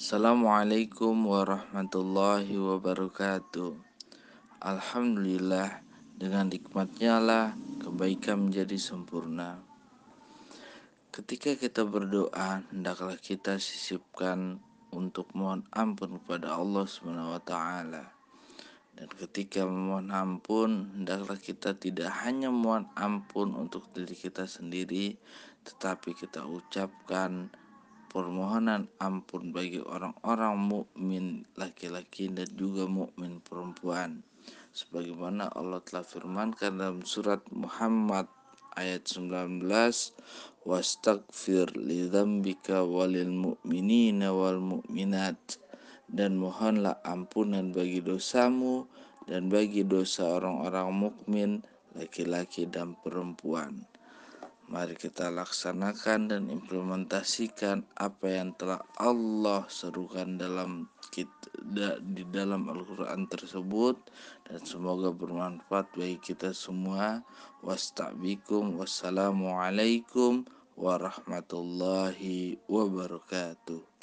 Assalamualaikum warahmatullahi wabarakatuh. Alhamdulillah dengan nikmatnya lah kebaikan menjadi sempurna. Ketika kita berdoa hendaklah kita sisipkan untuk mohon ampun kepada Allah SWT dan ketika memohon ampun hendaklah kita tidak hanya mohon ampun untuk diri kita sendiri tetapi kita ucapkan permohonan ampun bagi orang-orang mukmin laki-laki dan juga mukmin perempuan. Sebagaimana Allah telah firmankan dalam surat Muhammad ayat 19 wastaghfir lidzambika walil mu'minina wal mu'minat. Dan mohonlah ampunan bagi dosamu dan bagi dosa orang-orang mukmin laki-laki dan perempuan Mari kita laksanakan dan implementasikan apa yang telah Allah serukan dalam kita, di dalam Al-Quran tersebut dan semoga bermanfaat bagi kita semua. Wassalamualaikum warahmatullahi wabarakatuh.